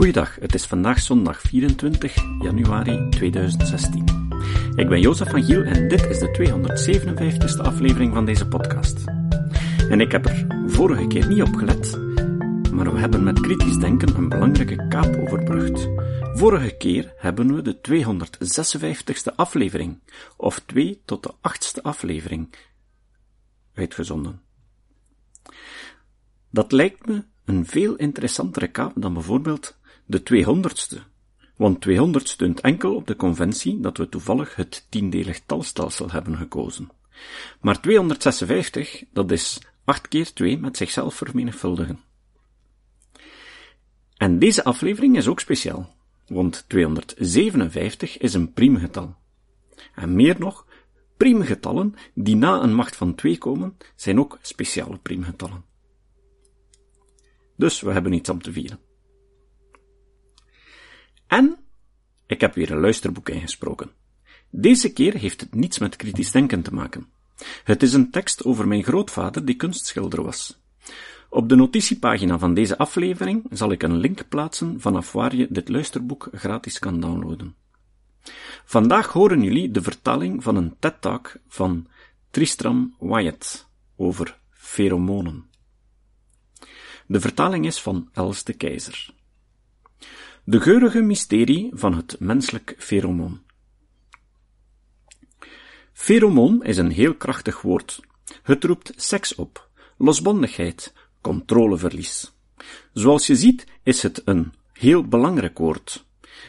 Goeiedag, het is vandaag zondag 24 januari 2016. Ik ben Jozef van Giel en dit is de 257ste aflevering van deze podcast. En ik heb er vorige keer niet op gelet, maar we hebben met kritisch denken een belangrijke kaap overbrugd. Vorige keer hebben we de 256ste aflevering, of 2 tot de 8ste aflevering, uitgezonden. Dat lijkt me een veel interessantere kaap dan bijvoorbeeld de 200ste, want 200 steunt enkel op de conventie dat we toevallig het tiendelig talstelsel hebben gekozen. Maar 256, dat is 8 keer 2 met zichzelf vermenigvuldigen. En deze aflevering is ook speciaal, want 257 is een priemgetal. En meer nog, priemgetallen die na een macht van 2 komen, zijn ook speciale priemgetallen. Dus we hebben iets om te vieren. En ik heb weer een luisterboek ingesproken. Deze keer heeft het niets met kritisch denken te maken. Het is een tekst over mijn grootvader die kunstschilder was. Op de notitiepagina van deze aflevering zal ik een link plaatsen vanaf waar je dit luisterboek gratis kan downloaden. Vandaag horen jullie de vertaling van een TED-talk van Tristram Wyatt over feromonen. De vertaling is van Els de Keizer. De geurige mysterie van het menselijk feromoon. Feromoon is een heel krachtig woord. Het roept seks op, losbandigheid, controleverlies. Zoals je ziet is het een heel belangrijk woord.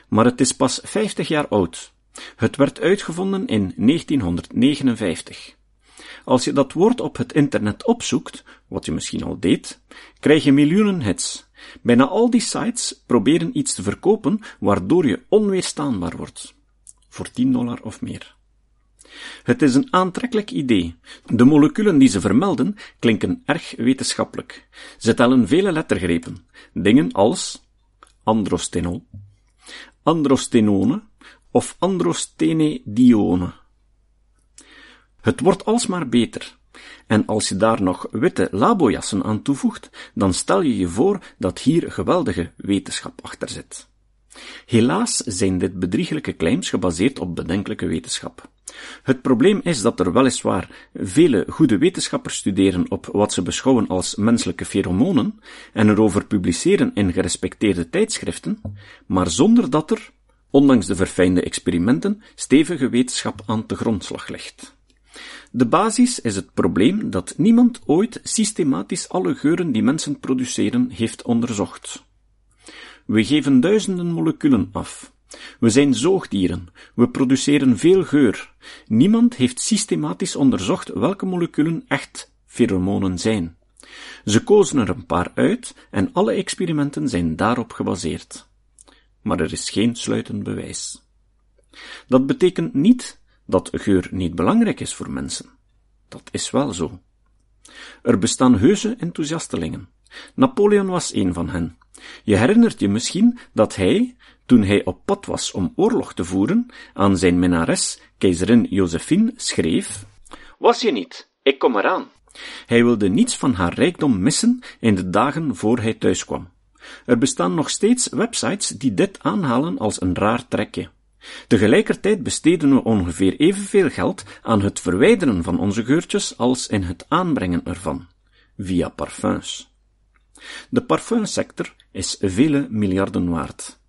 Maar het is pas 50 jaar oud. Het werd uitgevonden in 1959. Als je dat woord op het internet opzoekt, wat je misschien al deed, krijg je miljoenen hits. Bijna al die sites proberen iets te verkopen waardoor je onweerstaanbaar wordt. Voor 10 dollar of meer. Het is een aantrekkelijk idee. De moleculen die ze vermelden klinken erg wetenschappelijk. Ze tellen vele lettergrepen. Dingen als androstenol, androstenone of androstenedione. Het wordt alsmaar beter. En als je daar nog witte labojassen aan toevoegt, dan stel je je voor dat hier geweldige wetenschap achter zit. Helaas zijn dit bedrieglijke claims gebaseerd op bedenkelijke wetenschap. Het probleem is dat er weliswaar vele goede wetenschappers studeren op wat ze beschouwen als menselijke feromonen en erover publiceren in gerespecteerde tijdschriften, maar zonder dat er, ondanks de verfijnde experimenten, stevige wetenschap aan de grondslag ligt. De basis is het probleem dat niemand ooit systematisch alle geuren die mensen produceren heeft onderzocht. We geven duizenden moleculen af. We zijn zoogdieren. We produceren veel geur. Niemand heeft systematisch onderzocht welke moleculen echt feromonen zijn. Ze kozen er een paar uit en alle experimenten zijn daarop gebaseerd. Maar er is geen sluitend bewijs. Dat betekent niet dat geur niet belangrijk is voor mensen. Dat is wel zo. Er bestaan heuse enthousiastelingen. Napoleon was een van hen. Je herinnert je misschien dat hij, toen hij op pad was om oorlog te voeren, aan zijn minnares, keizerin Josephine, schreef: Was je niet? Ik kom eraan. Hij wilde niets van haar rijkdom missen in de dagen voor hij thuiskwam. Er bestaan nog steeds websites die dit aanhalen als een raar trekje. Tegelijkertijd besteden we ongeveer evenveel geld aan het verwijderen van onze geurtjes als in het aanbrengen ervan, via parfums. De parfumsector is vele miljarden waard.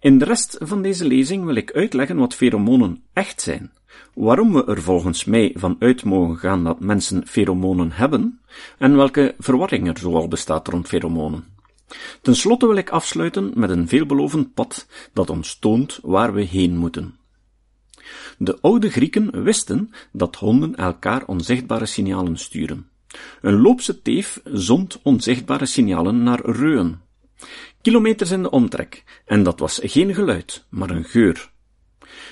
In de rest van deze lezing wil ik uitleggen wat feromonen echt zijn, waarom we er volgens mij van uit mogen gaan dat mensen feromonen hebben, en welke verwarring er zoal bestaat rond feromonen. Ten slotte wil ik afsluiten met een veelbelovend pad dat ons toont waar we heen moeten. De oude Grieken wisten dat honden elkaar onzichtbare signalen sturen. Een loopse teef zond onzichtbare signalen naar reuën. Kilometers in de omtrek, en dat was geen geluid, maar een geur.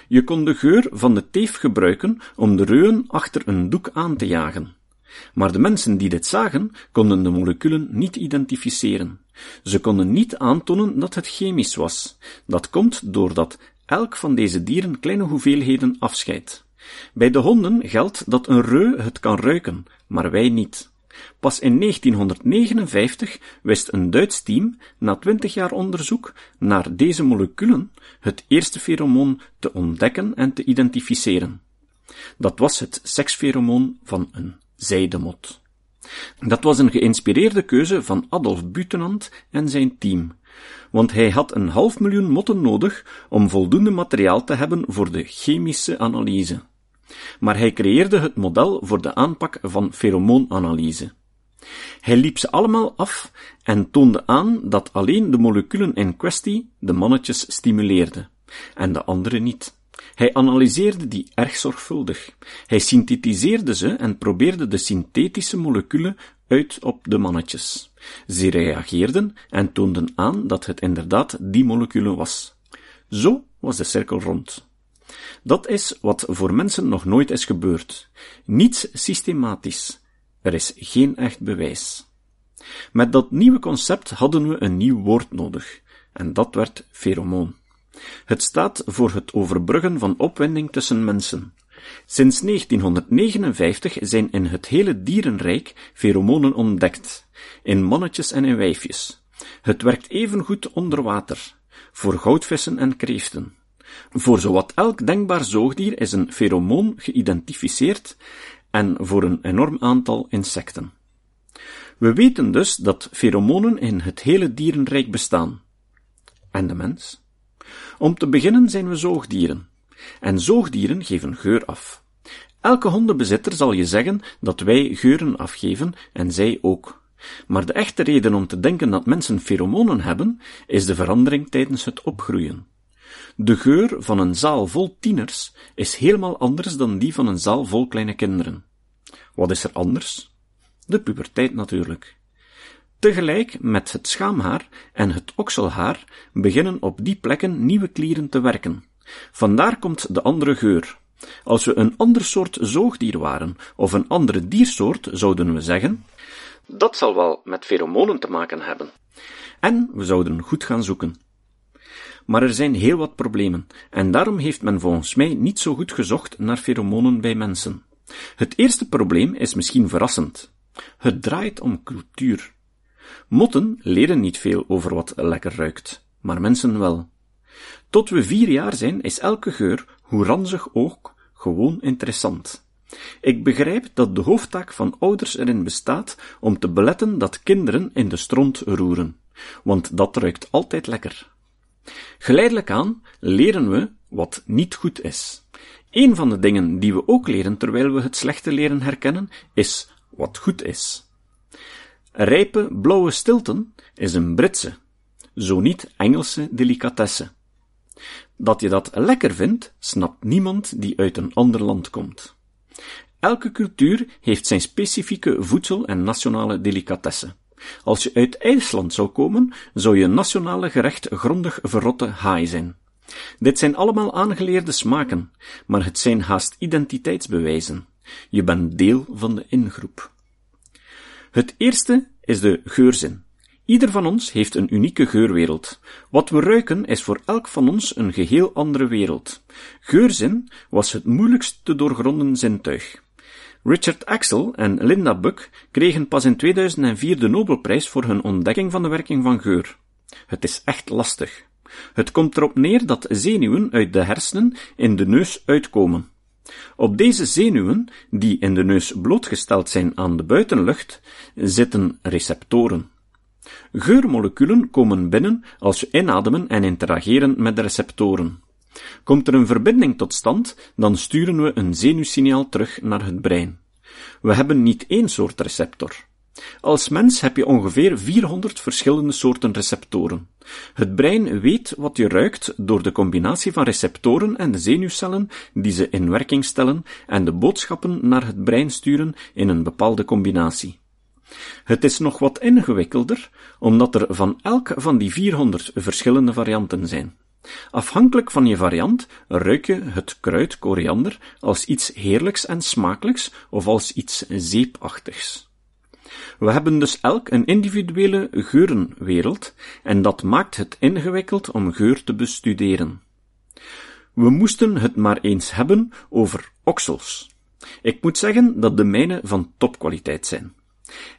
Je kon de geur van de teef gebruiken om de reuën achter een doek aan te jagen. Maar de mensen die dit zagen, konden de moleculen niet identificeren. Ze konden niet aantonen dat het chemisch was. Dat komt doordat elk van deze dieren kleine hoeveelheden afscheidt. Bij de honden geldt dat een reu het kan ruiken, maar wij niet. Pas in 1959 wist een Duits team, na twintig jaar onderzoek naar deze moleculen, het eerste feromoon te ontdekken en te identificeren. Dat was het seksferomoon van een zijdemot. Dat was een geïnspireerde keuze van Adolf Butenandt en zijn team, want hij had een half miljoen motten nodig om voldoende materiaal te hebben voor de chemische analyse. Maar hij creëerde het model voor de aanpak van feromoonanalyse. Hij liep ze allemaal af en toonde aan dat alleen de moleculen in kwestie de mannetjes stimuleerden, en de andere niet. Hij analyseerde die erg zorgvuldig. Hij synthetiseerde ze en probeerde de synthetische moleculen uit op de mannetjes. Ze reageerden en toonden aan dat het inderdaad die moleculen was. Zo was de cirkel rond. Dat is wat voor mensen nog nooit is gebeurd. Niets systematisch. Er is geen echt bewijs. Met dat nieuwe concept hadden we een nieuw woord nodig, en dat werd feromoon. Het staat voor het overbruggen van opwinding tussen mensen. Sinds 1959 zijn in het hele dierenrijk feromonen ontdekt, in mannetjes en in wijfjes. Het werkt evengoed onder water, voor goudvissen en kreeften. Voor zowat elk denkbaar zoogdier is een feromoon geïdentificeerd en voor een enorm aantal insecten. We weten dus dat feromonen in het hele dierenrijk bestaan. En de mens? Om te beginnen zijn we zoogdieren. En zoogdieren geven geur af. Elke hondenbezitter zal je zeggen dat wij geuren afgeven en zij ook. Maar de echte reden om te denken dat mensen feromonen hebben, is de verandering tijdens het opgroeien. De geur van een zaal vol tieners is helemaal anders dan die van een zaal vol kleine kinderen. Wat is er anders? De puberteit natuurlijk. Tegelijk met het schaamhaar en het okselhaar beginnen op die plekken nieuwe klieren te werken. Vandaar komt de andere geur. Als we een ander soort zoogdier waren, of een andere diersoort, zouden we zeggen, dat zal wel met feromonen te maken hebben. En we zouden goed gaan zoeken. Maar er zijn heel wat problemen, en daarom heeft men volgens mij niet zo goed gezocht naar feromonen bij mensen. Het eerste probleem is misschien verrassend. Het draait om cultuur. Motten leren niet veel over wat lekker ruikt, maar mensen wel. Tot we vier jaar zijn, is elke geur, hoe ranzig ook, gewoon interessant. Ik begrijp dat de hoofdtaak van ouders erin bestaat om te beletten dat kinderen in de stront roeren, want dat ruikt altijd lekker. Geleidelijk aan leren we wat niet goed is. Een van de dingen die we ook leren terwijl we het slechte leren herkennen, is wat goed is. Rijpe blauwe stilten is een Britse, zo niet Engelse delicatesse. Dat je dat lekker vindt, snapt niemand die uit een ander land komt. Elke cultuur heeft zijn specifieke voedsel- en nationale delicatesse. Als je uit IJsland zou komen, zou je nationale gerecht grondig verrotte haai zijn. Dit zijn allemaal aangeleerde smaken, maar het zijn haast identiteitsbewijzen. Je bent deel van de ingroep. Het eerste is de geurzin. Ieder van ons heeft een unieke geurwereld. Wat we ruiken is voor elk van ons een geheel andere wereld. Geurzin was het moeilijkst te doorgronden zintuig. Richard Axel en Linda Buck kregen pas in 2004 de Nobelprijs voor hun ontdekking van de werking van geur. Het is echt lastig. Het komt erop neer dat zenuwen uit de hersenen in de neus uitkomen. Op deze zenuwen, die in de neus blootgesteld zijn aan de buitenlucht, zitten receptoren. Geurmoleculen komen binnen als we inademen en interageren met de receptoren. Komt er een verbinding tot stand, dan sturen we een zenuwsignaal terug naar het brein. We hebben niet één soort receptor. Als mens heb je ongeveer 400 verschillende soorten receptoren. Het brein weet wat je ruikt door de combinatie van receptoren en de zenuwcellen die ze in werking stellen en de boodschappen naar het brein sturen in een bepaalde combinatie. Het is nog wat ingewikkelder, omdat er van elk van die 400 verschillende varianten zijn. Afhankelijk van je variant ruik je het kruid koriander als iets heerlijks en smakelijks of als iets zeepachtigs. We hebben dus elk een individuele geurenwereld en dat maakt het ingewikkeld om geur te bestuderen. We moesten het maar eens hebben over oksels. Ik moet zeggen dat de mijne van topkwaliteit zijn.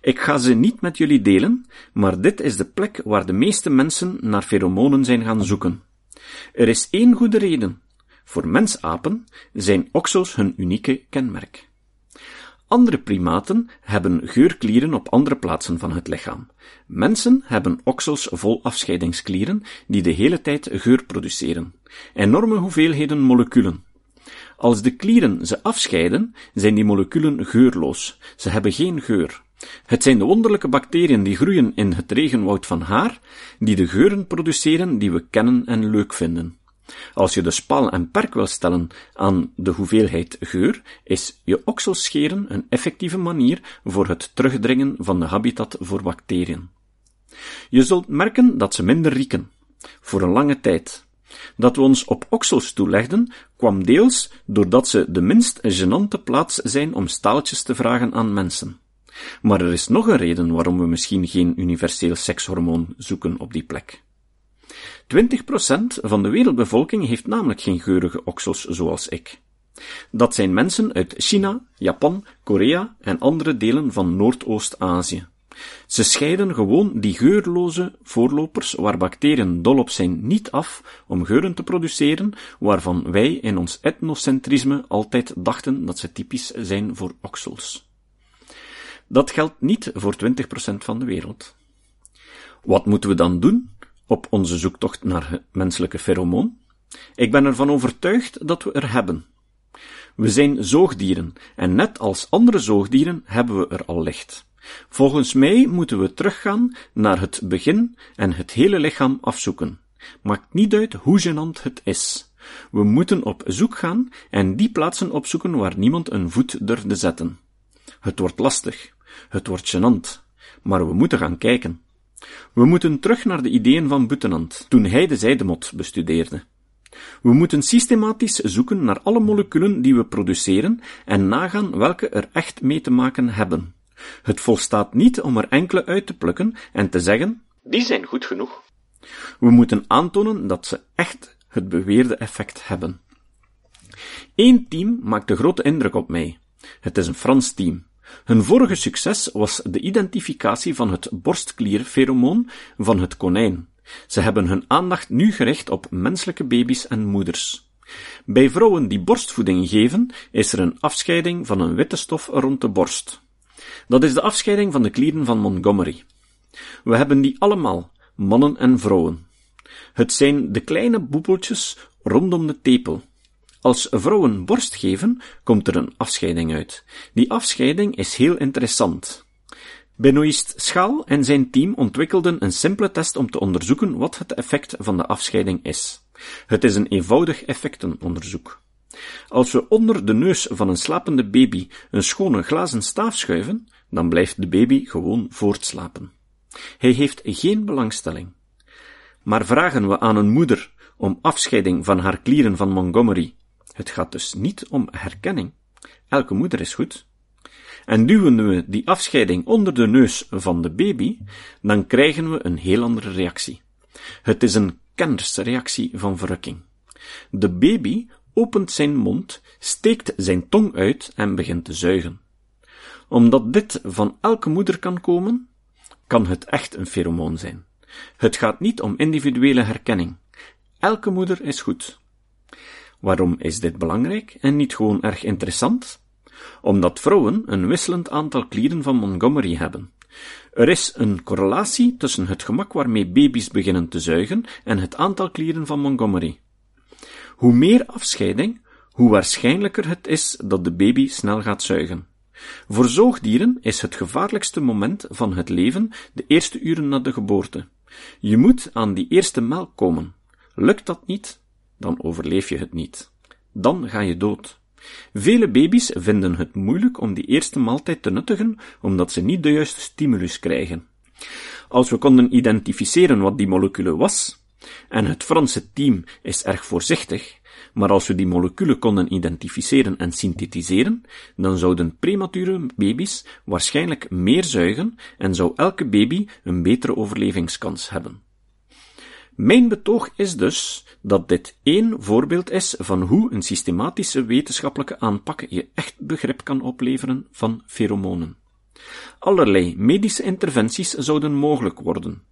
Ik ga ze niet met jullie delen, maar dit is de plek waar de meeste mensen naar feromonen zijn gaan zoeken. Er is één goede reden. Voor mensapen zijn oksels hun unieke kenmerk. Andere primaten hebben geurklieren op andere plaatsen van het lichaam. Mensen hebben oksels vol afscheidingsklieren die de hele tijd geur produceren. Enorme hoeveelheden moleculen. Als de klieren ze afscheiden, zijn die moleculen geurloos. Ze hebben geen geur. Het zijn de wonderlijke bacteriën die groeien in het regenwoud van haar, die de geuren produceren die we kennen en leuk vinden. Als je dus paal en perk wil stellen aan de hoeveelheid geur, is je okselscheren een effectieve manier voor het terugdringen van de habitat voor bacteriën. Je zult merken dat ze minder rieken, voor een lange tijd. Dat we ons op oksels toelegden, kwam deels doordat ze de minst genante plaats zijn om staaltjes te vragen aan mensen. Maar er is nog een reden waarom we misschien geen universeel sekshormoon zoeken op die plek. 20% van de wereldbevolking heeft namelijk geen geurige oksels zoals ik. Dat zijn mensen uit China, Japan, Korea en andere delen van Noordoost-Azië. Ze scheiden gewoon die geurloze voorlopers waar bacteriën dol op zijn niet af om geuren te produceren, waarvan wij in ons etnocentrisme altijd dachten dat ze typisch zijn voor oksels. Dat geldt niet voor 20% van de wereld. Wat moeten we dan doen op onze zoektocht naar het menselijke feromoon? Ik ben ervan overtuigd dat we er hebben. We zijn zoogdieren, en net als andere zoogdieren hebben we er al licht. Volgens mij moeten we teruggaan naar het begin en het hele lichaam afzoeken. Maakt niet uit hoe gênant het is. We moeten op zoek gaan en die plaatsen opzoeken waar niemand een voet durfde zetten. Het wordt lastig, het wordt gênant, maar we moeten gaan kijken. We moeten terug naar de ideeën van Butenant, toen hij de zijdemot bestudeerde. We moeten systematisch zoeken naar alle moleculen die we produceren en nagaan welke er echt mee te maken hebben. Het volstaat niet om er enkele uit te plukken en te zeggen, die zijn goed genoeg. We moeten aantonen dat ze echt het beweerde effect hebben. Eén team maakte grote indruk op mij. Het is een Frans team. Hun vorige succes was de identificatie van het borstklierferomoon van het konijn. Ze hebben hun aandacht nu gericht op menselijke baby's en moeders. Bij vrouwen die borstvoeding geven, is er een afscheiding van een witte stof rond de borst. Dat is de afscheiding van de klieren van Montgomery. We hebben die allemaal, mannen en vrouwen. Het zijn de kleine boepeltjes rondom de tepel. Als vrouwen borst geven, komt er een afscheiding uit. Die afscheiding is heel interessant. Benoist Schaal en zijn team ontwikkelden een simpele test om te onderzoeken wat het effect van de afscheiding is. Het is een eenvoudig effectenonderzoek. Als we onder de neus van een slapende baby een schone glazen staaf schuiven, dan blijft de baby gewoon voortslapen. Hij heeft geen belangstelling. Maar vragen we aan een moeder om afscheiding van haar klieren van Montgomery, het gaat dus niet om herkenning. Elke moeder is goed. En duwen we die afscheiding onder de neus van de baby, dan krijgen we een heel andere reactie. Het is een kennersreactie van verrukking. De baby opent zijn mond, steekt zijn tong uit en begint te zuigen. Omdat dit van elke moeder kan komen, kan het echt een feromoon zijn. Het gaat niet om individuele herkenning. Elke moeder is goed. Waarom is dit belangrijk en niet gewoon erg interessant? Omdat vrouwen een wisselend aantal klieren van Montgomery hebben. Er is een correlatie tussen het gemak waarmee baby's beginnen te zuigen en het aantal klieren van Montgomery. Hoe meer afscheiding, hoe waarschijnlijker het is dat de baby snel gaat zuigen. Voor zoogdieren is het gevaarlijkste moment van het leven de eerste uren na de geboorte. Je moet aan die eerste melk komen. Lukt dat niet, dan overleef je het niet. Dan ga je dood. Vele baby's vinden het moeilijk om die eerste maaltijd te nuttigen, omdat ze niet de juiste stimulus krijgen. Als we konden identificeren wat die molecule was, en het Franse team is erg voorzichtig, maar als we die moleculen konden identificeren en synthetiseren, dan zouden premature baby's waarschijnlijk meer zuigen en zou elke baby een betere overlevingskans hebben. Mijn betoog is dus dat dit één voorbeeld is van hoe een systematische wetenschappelijke aanpak je echt begrip kan opleveren van feromonen. allerlei medische interventies zouden mogelijk worden.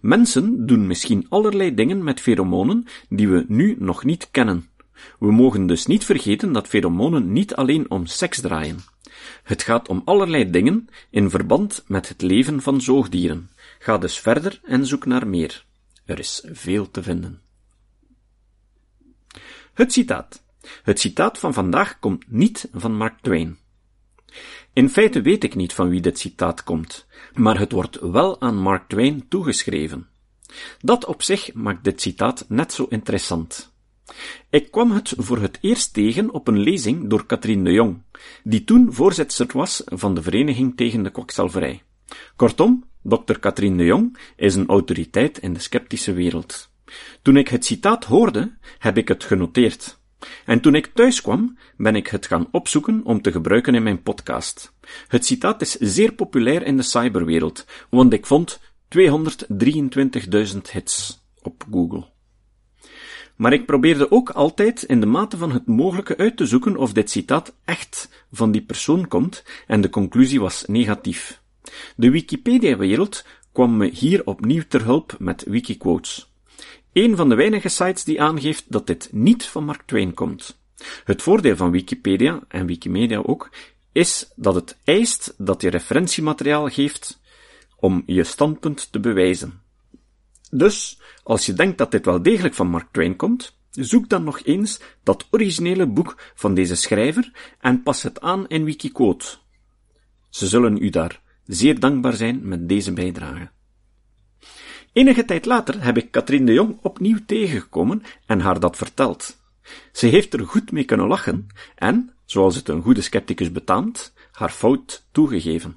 Mensen doen misschien allerlei dingen met feromonen die we nu nog niet kennen. We mogen dus niet vergeten dat feromonen niet alleen om seks draaien. Het gaat om allerlei dingen in verband met het leven van zoogdieren. Ga dus verder en zoek naar meer. Er is veel te vinden. Het citaat. Het citaat van vandaag komt niet van Mark Twain. In feite weet ik niet van wie dit citaat komt, maar het wordt wel aan Mark Twain toegeschreven. Dat op zich maakt dit citaat net zo interessant. Ik kwam het voor het eerst tegen op een lezing door Katrien de Jong, die toen voorzitter was van de Vereniging tegen de Kwakzalverij. Kortom, Dr. Katrien de Jong is een autoriteit in de sceptische wereld. Toen ik het citaat hoorde, heb ik het genoteerd. En toen ik thuis kwam, ben ik het gaan opzoeken om te gebruiken in mijn podcast. Het citaat is zeer populair in de cyberwereld, want ik vond 223.000 hits op Google. Maar ik probeerde ook altijd in de mate van het mogelijke uit te zoeken of dit citaat echt van die persoon komt, en de conclusie was negatief. De Wikipedia-wereld kwam me hier opnieuw ter hulp met Wikiquotes. Een van de weinige sites die aangeeft dat dit niet van Mark Twain komt. Het voordeel van Wikipedia, en Wikimedia ook, is dat het eist dat je referentiemateriaal geeft om je standpunt te bewijzen. Dus, als je denkt dat dit wel degelijk van Mark Twain komt, zoek dan nog eens dat originele boek van deze schrijver en pas het aan in Wikiquote. Ze zullen u daar zeer dankbaar zijn met deze bijdrage. Enige tijd later heb ik Katrien de Jong opnieuw tegengekomen en haar dat verteld. Ze heeft er goed mee kunnen lachen en, zoals het een goede scepticus betaamt, haar fout toegegeven.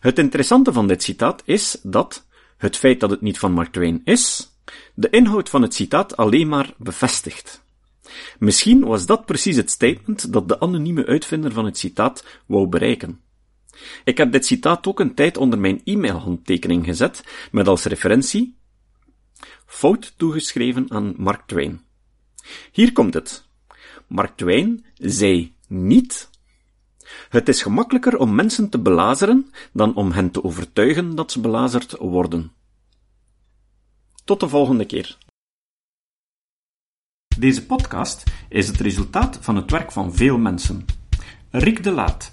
Het interessante van dit citaat is dat het feit dat het niet van Mark Twain is, de inhoud van het citaat alleen maar bevestigt. Misschien was dat precies het statement dat de anonieme uitvinder van het citaat wou bereiken. Ik heb dit citaat ook een tijd onder mijn e-mailhandtekening gezet, met als referentie fout toegeschreven aan Mark Twain. Hier komt het. Mark Twain zei niet het is gemakkelijker om mensen te belazeren dan om hen te overtuigen dat ze belazerd worden. Tot de volgende keer. Deze podcast is het resultaat van het werk van veel mensen. Rick de Laat